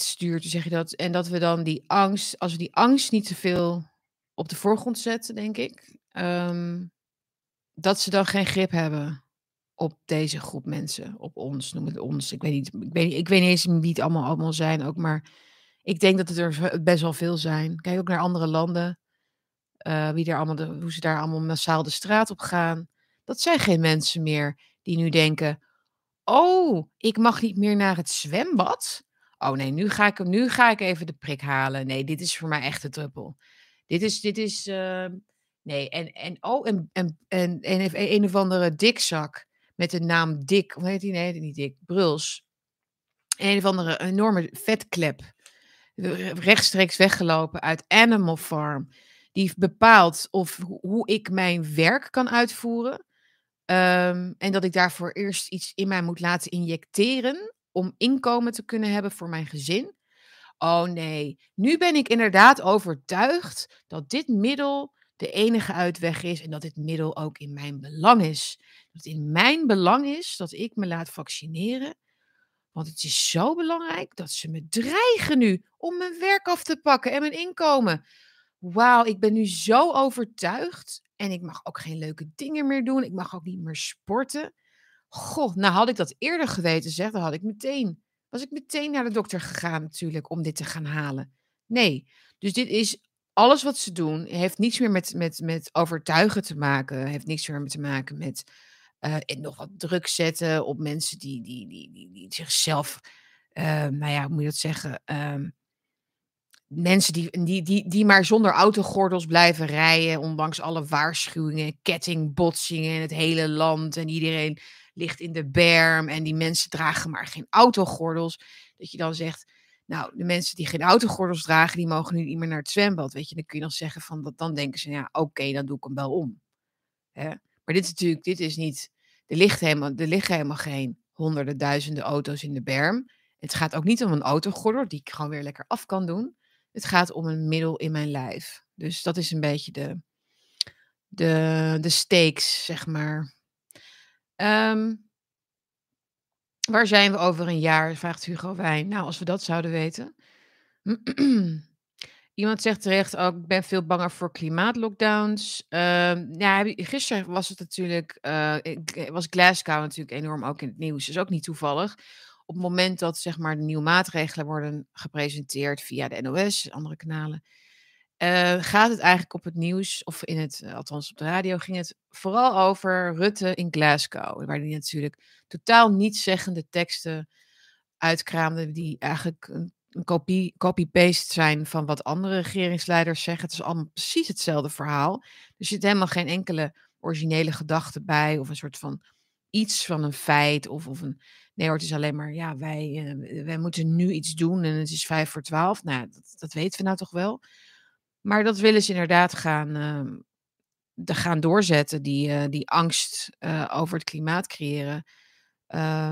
stuurt, zeg je dat. En dat we dan die angst, als we die angst niet te veel op de voorgrond zetten, denk ik, ehm, dat ze dan geen grip hebben op deze groep mensen, op ons, noem het ons. Ik weet niet, ik weet, ik weet niet eens wie het allemaal, allemaal zijn ook, maar ik denk dat het er best wel veel zijn. Kijk ook naar andere landen, uh, wie er allemaal de, hoe ze daar allemaal massaal de straat op gaan. Dat zijn geen mensen meer die nu denken: "Oh, ik mag niet meer naar het zwembad? Oh nee, nu ga ik nu ga ik even de prik halen. Nee, dit is voor mij echt een druppel. Dit is dit is, uh, nee, en en oh, en en en en een of andere dikzak met de naam Dick, hoe heet die? Nee, niet Dick, Bruls. Een of andere enorme vetklep, rechtstreeks weggelopen uit Animal Farm, die bepaalt of hoe ik mijn werk kan uitvoeren. Um, en dat ik daarvoor eerst iets in mij moet laten injecteren om inkomen te kunnen hebben voor mijn gezin. Oh nee, nu ben ik inderdaad overtuigd dat dit middel de enige uitweg is en dat dit middel ook in mijn belang is. Het in mijn belang is dat ik me laat vaccineren. Want het is zo belangrijk dat ze me dreigen nu om mijn werk af te pakken en mijn inkomen. Wauw, ik ben nu zo overtuigd. En ik mag ook geen leuke dingen meer doen. Ik mag ook niet meer sporten. Goh, nou had ik dat eerder geweten, zeg, dan had ik meteen, was ik meteen naar de dokter gegaan natuurlijk om dit te gaan halen. Nee, dus dit is alles wat ze doen, heeft niets meer met, met, met overtuigen te maken, heeft niks meer te maken met uh, nog wat druk zetten op mensen die, die, die, die, zichzelf, uh, nou ja, hoe moet je dat zeggen, uh, mensen die, die, die, die maar zonder autogordels blijven rijden, ondanks alle waarschuwingen, kettingbotsingen in het hele land en iedereen ligt in de berm en die mensen dragen maar geen autogordels. Dat je dan zegt, nou, de mensen die geen autogordels dragen, die mogen nu niet meer naar het zwembad. Weet je, dan kun je nog zeggen van, dan denken ze, ja, oké, dan doe ik hem wel om. Hè? Maar dit is natuurlijk, dit is niet, er, helemaal, liggen helemaal geen honderden duizenden auto's in de berm. Het gaat ook niet om een autogordel, die ik gewoon weer lekker af kan doen. Het gaat om een middel in mijn lijf. Dus dat is een beetje de, de, de stakes, zeg maar. Um, waar zijn we over een jaar? Vraagt Hugo Wijn. Nou, als we dat zouden weten. Iemand zegt terecht ook, ik ben veel banger voor klimaatlockdowns. Uh, ja, gisteren was het natuurlijk, uh, was Glasgow natuurlijk enorm ook in het nieuws. Dus ook niet toevallig op het moment dat zeg maar, de nieuwe maatregelen worden gepresenteerd via de NOS, andere kanalen, uh, gaat het eigenlijk op het nieuws, of in het, althans op de radio, ging het vooral over Rutte in Glasgow. Waar die natuurlijk totaal nietszeggende teksten uitkraamde, die eigenlijk een, een copy-paste zijn van wat andere regeringsleiders zeggen. Het is allemaal precies hetzelfde verhaal. Er zit helemaal geen enkele originele gedachte bij, of een soort van iets van een feit, of, of een Nee hoor, het is alleen maar, ja, wij, uh, wij moeten nu iets doen en het is vijf voor twaalf. Nou, dat, dat weten we nou toch wel. Maar dat willen ze inderdaad gaan, uh, gaan doorzetten, die, uh, die angst uh, over het klimaat creëren.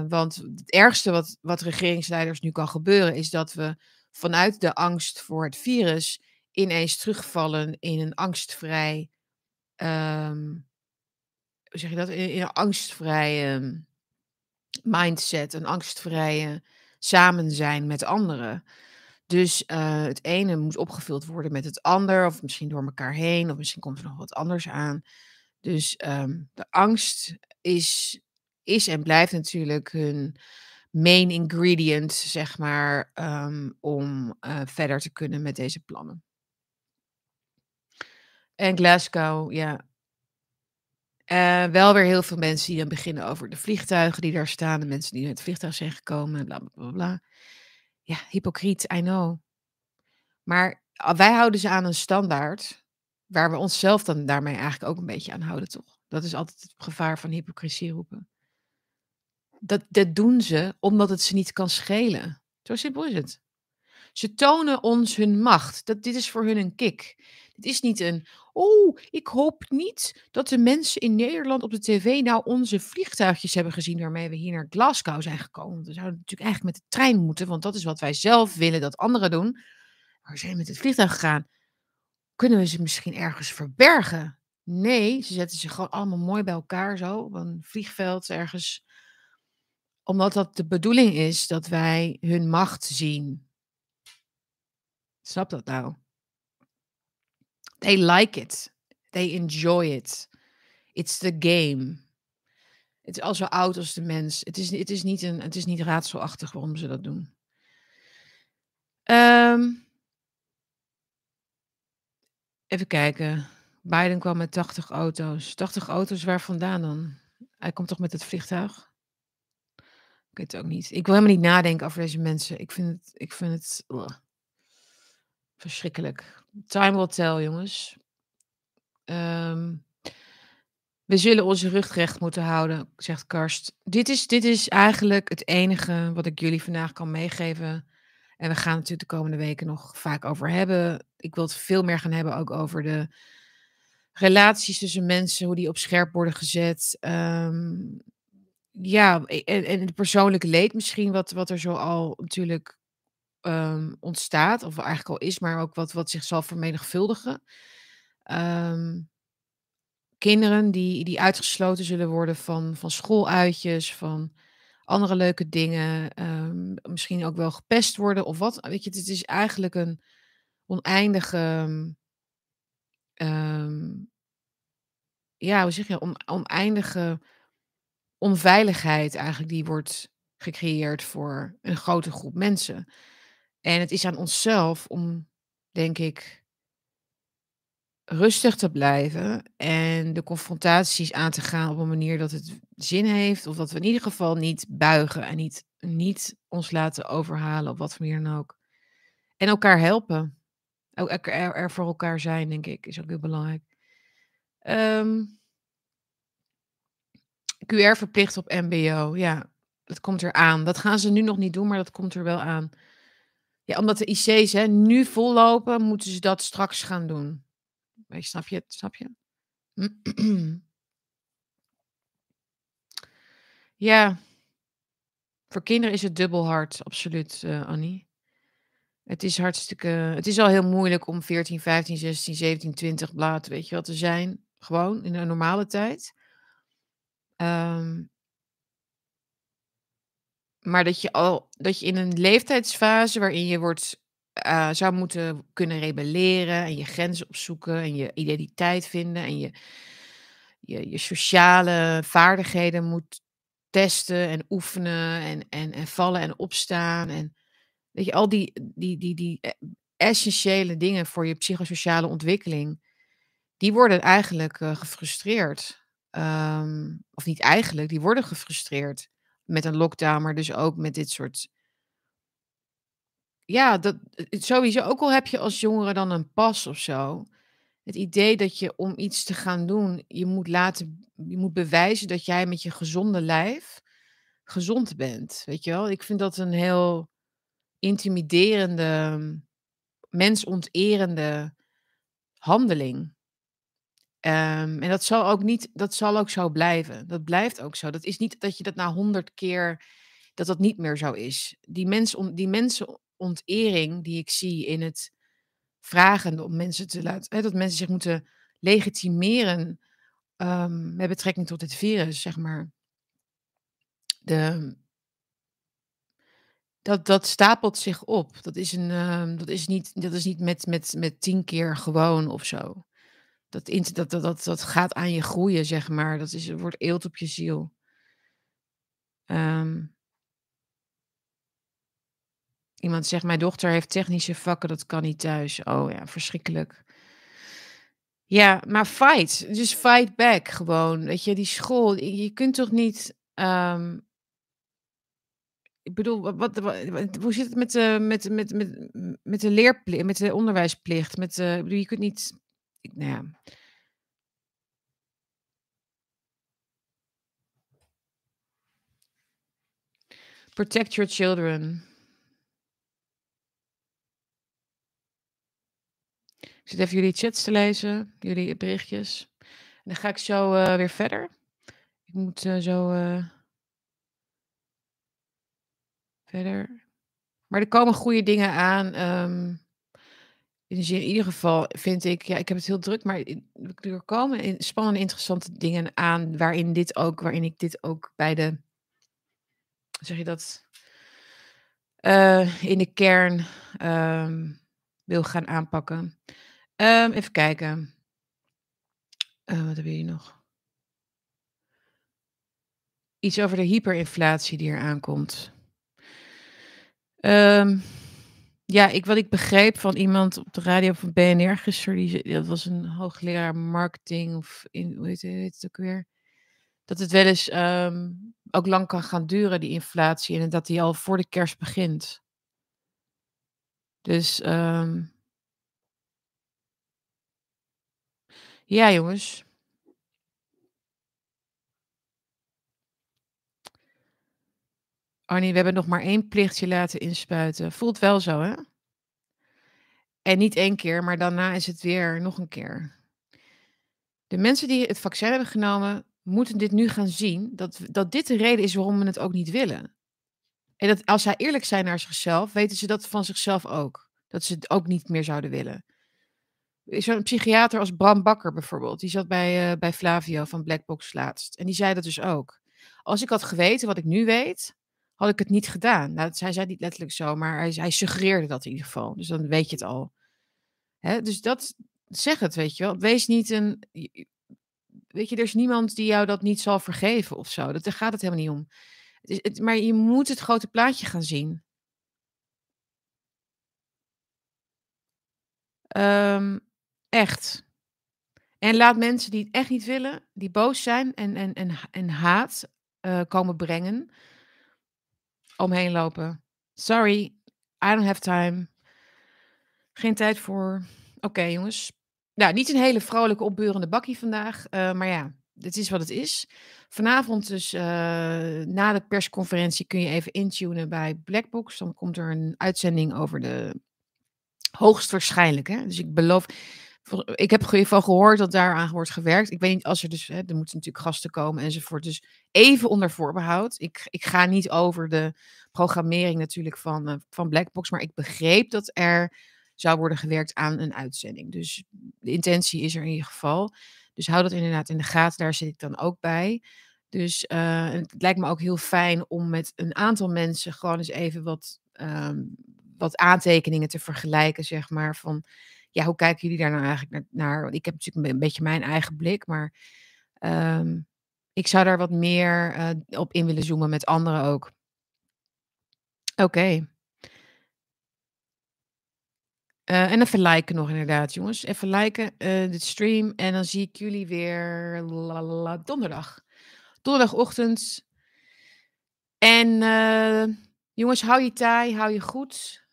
Want het ergste wat, wat regeringsleiders nu kan gebeuren, is dat we vanuit de angst voor het virus ineens terugvallen in een angstvrij. Um, hoe zeg je dat? In, een angstvrij. Um, mindset, een angstvrije samen zijn met anderen. Dus uh, het ene moet opgevuld worden met het ander, of misschien door elkaar heen, of misschien komt er nog wat anders aan. Dus um, de angst is, is en blijft natuurlijk hun main ingredient, zeg maar, um, om uh, verder te kunnen met deze plannen. En Glasgow, ja, uh, wel weer heel veel mensen die dan beginnen over de vliegtuigen die daar staan. De mensen die met het vliegtuig zijn gekomen. Bla bla bla. bla. Ja, hypocriet, I know. Maar wij houden ze aan een standaard. Waar we onszelf dan daarmee eigenlijk ook een beetje aan houden, toch? Dat is altijd het gevaar van hypocrisie roepen. Dat dat doen ze omdat het ze niet kan schelen. Zo simpel is het. Ze tonen ons hun macht. Dat dit is voor hun een kick. Het is niet een: "Oh, ik hoop niet dat de mensen in Nederland op de tv nou onze vliegtuigjes hebben gezien waarmee we hier naar Glasgow zijn gekomen." We zouden natuurlijk eigenlijk met de trein moeten, want dat is wat wij zelf willen dat anderen doen. Maar we zijn met het vliegtuig gegaan. Kunnen we ze misschien ergens verbergen? Nee, ze zetten zich gewoon allemaal mooi bij elkaar zo op een vliegveld ergens. Omdat dat de bedoeling is dat wij hun macht zien. Snap dat nou? They like it. They enjoy it. It's the game. Het is al zo oud als de mens. Het is, het is, niet, een, het is niet raadselachtig waarom ze dat doen. Ehm, even kijken. Biden kwam met 80 auto's. 80 auto's waar vandaan dan? Hij komt toch met het vliegtuig? Weet het ook niet. Ik wil helemaal niet nadenken over deze mensen. Ik vind het, ik vind het verschrikkelijk. Time will tell, jongens. Ehm, we zullen onze rug recht moeten houden, zegt Karst. Dit is, dit is eigenlijk het enige wat ik jullie vandaag kan meegeven. En we gaan natuurlijk de komende weken nog vaak over hebben. Ik wil het veel meer gaan hebben ook over de relaties tussen mensen, hoe die op scherp worden gezet. Ehm, ja, en, en het persoonlijke leed misschien, wat, wat er zo al natuurlijk ehm, ontstaat, of eigenlijk al is, maar ook wat, wat zich zal vermenigvuldigen. Ehm, kinderen die, die uitgesloten zullen worden van, van schooluitjes, van andere leuke dingen, ehm, misschien ook wel gepest worden of wat. Weet je, het is eigenlijk een oneindige, ja, hoe zeg je, on, oneindige onveiligheid eigenlijk die wordt gecreëerd voor een grote groep mensen. En het is aan onszelf om, denk ik, rustig te blijven en de confrontaties aan te gaan op een manier dat het zin heeft. Of dat we in ieder geval niet buigen en niet, niet ons laten overhalen op wat voor manier dan ook. En elkaar helpen. Ook er, voor elkaar zijn, denk ik, is ook heel belangrijk. Ehm, QR verplicht op MBO. Ja, dat komt eraan. Dat gaan ze nu nog niet doen, maar dat komt er wel aan. Ja, omdat de IC's hè, nu vollopen, moeten ze dat straks gaan doen. Snap je het? Snap je? Ja, voor kinderen is het dubbel hard, absoluut, uh, Annie. Het is hartstikke. Het is al heel moeilijk om 14, 15, 16, 17, 20 blaad, weet je wat te zijn. Gewoon in een normale tijd. Um, maar dat je al dat je in een leeftijdsfase waarin je wordt uh, zou moeten kunnen rebelleren en je grenzen opzoeken en je identiteit vinden en je, je, je sociale vaardigheden moet testen en oefenen en, en, en vallen en opstaan. En weet je, al die, die, die, die e, essentiële dingen voor je psychosociale ontwikkeling, die worden eigenlijk uh, gefrustreerd. Um, of niet eigenlijk, die worden gefrustreerd met een lockdown, maar dus ook met dit soort ja, dat sowieso, ook al heb je als jongere dan een pas of zo. Het idee dat je om iets te gaan doen, je moet laten, je moet bewijzen dat jij met je gezonde lijf gezond bent. Weet je wel? Ik vind dat een heel intimiderende, mensonterende handeling. Um, en dat zal ook niet, dat zal ook zo blijven. Dat blijft ook zo. Dat is niet dat je dat na honderd keer, dat dat niet meer zo is. Die, mens, die mensen ontering die ik zie in het vragen om mensen te laten, hè, dat mensen zich moeten legitimeren um, met betrekking tot dit virus, zeg maar. De, dat, dat stapelt zich op. Dat is, een, um, dat is niet, dat is niet met, met, met tien keer gewoon of zo. Dat, dat, dat, dat, gaat aan je groeien, zeg maar. Dat is, wordt eelt op je ziel. Um, Iemand zegt, mijn dochter heeft technische vakken, dat kan niet thuis. Oh ja, verschrikkelijk. Ja, maar fight. Dus fight back gewoon. Weet je, die school. Je kunt toch niet. Um, ik bedoel, wat, wat, hoe zit het met de, met, met, met, met de leerplicht, met de onderwijsplicht? Met bedoel, je kunt niet. Nou. Protect your children. Ik zit even jullie chats te lezen, jullie berichtjes. En dan ga ik zo uh, weer verder. Ik moet uh, zo uh, verder. Maar er komen goede dingen aan. Um, in, in ieder geval vind ik, ja, ik heb het heel druk, maar er komen spannende, interessante dingen aan waarin dit ook, waarin ik dit ook bij de, zeg je dat, uh, in de kern um, wil gaan aanpakken. Um, even kijken. Uh, wat hebben jullie nog? Iets over de hyperinflatie die er aankomt. Um, ja, ik, wat ik begreep van iemand op de radio van BNR gisteren, die, dat was een hoogleraar marketing of in, hoe heet, het ook weer? Dat het wel eens um, ook lang kan gaan duren, die inflatie, en dat die al voor de kerst begint. Dus um, ja, jongens. Arnie, we hebben nog maar één plichtje laten inspuiten. Voelt wel zo, hè? En niet één keer, maar daarna is het weer nog een keer. De mensen die het vaccin hebben genomen, moeten dit nu gaan zien. Dat, dat dit de reden is waarom we het ook niet willen. En dat als zij eerlijk zijn naar zichzelf, weten ze dat van zichzelf ook. Dat ze het ook niet meer zouden willen. Zo'n psychiater als Bram Bakker bijvoorbeeld, die zat bij, uh, bij Flavio van Blackbox laatst. En die zei dat dus ook. Als ik had geweten wat ik nu weet, had ik het niet gedaan. Nou, hij zei niet letterlijk zo, maar hij, hij suggereerde dat in ieder geval. Dus dan weet je het al. Hè? Dus dat, zeg het, weet je wel. Wees niet een, weet je, er is niemand die jou dat niet zal vergeven of zo. Dat, daar gaat het helemaal niet om. Het is, het, maar je moet het grote plaatje gaan zien. Um, echt. En laat mensen die het echt niet willen, die boos zijn en, en, en, en haat uh, komen brengen, omheen lopen. Sorry, I don't have time. Geen tijd voor. Oké, jongens. Nou, niet een hele vrolijke, opbeurende bakkie vandaag. Uh, maar ja, het is wat het is. Vanavond dus uh, na de persconferentie kun je even intunen bij Blackbox. Dan komt er een uitzending over de hoogstwaarschijnlijk. Hè? Dus ik beloof, ik heb in ieder geval gehoord dat daaraan wordt gewerkt. Ik weet niet als er dus, hè, er moeten natuurlijk gasten komen enzovoort. Dus even onder voorbehoud. Ik, ik ga niet over de programmering natuurlijk van, uh, van Blackbox, maar ik begreep dat er zou worden gewerkt aan een uitzending. Dus de intentie is er in ieder geval. Dus hou dat inderdaad in de gaten, daar zit ik dan ook bij. Dus uh, het lijkt me ook heel fijn om met een aantal mensen gewoon eens even wat, um, wat aantekeningen te vergelijken, zeg maar. Van ja, hoe kijken jullie daar nou eigenlijk naar? naar? Ik heb natuurlijk een beetje mijn eigen blik, maar um, ik zou daar wat meer uh, op in willen zoomen met anderen ook. Oké. Uh, en even liken nog inderdaad, jongens. Even liken uh, de stream. En dan zie ik jullie weer lalala, donderdag. Donderdagochtend. En jongens, hou je taai, hou je goed.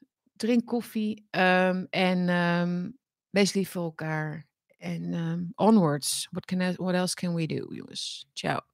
Drink koffie. Um, en um, wees voor elkaar. En um, onwards. What, can what else can we do, jongens? Ciao.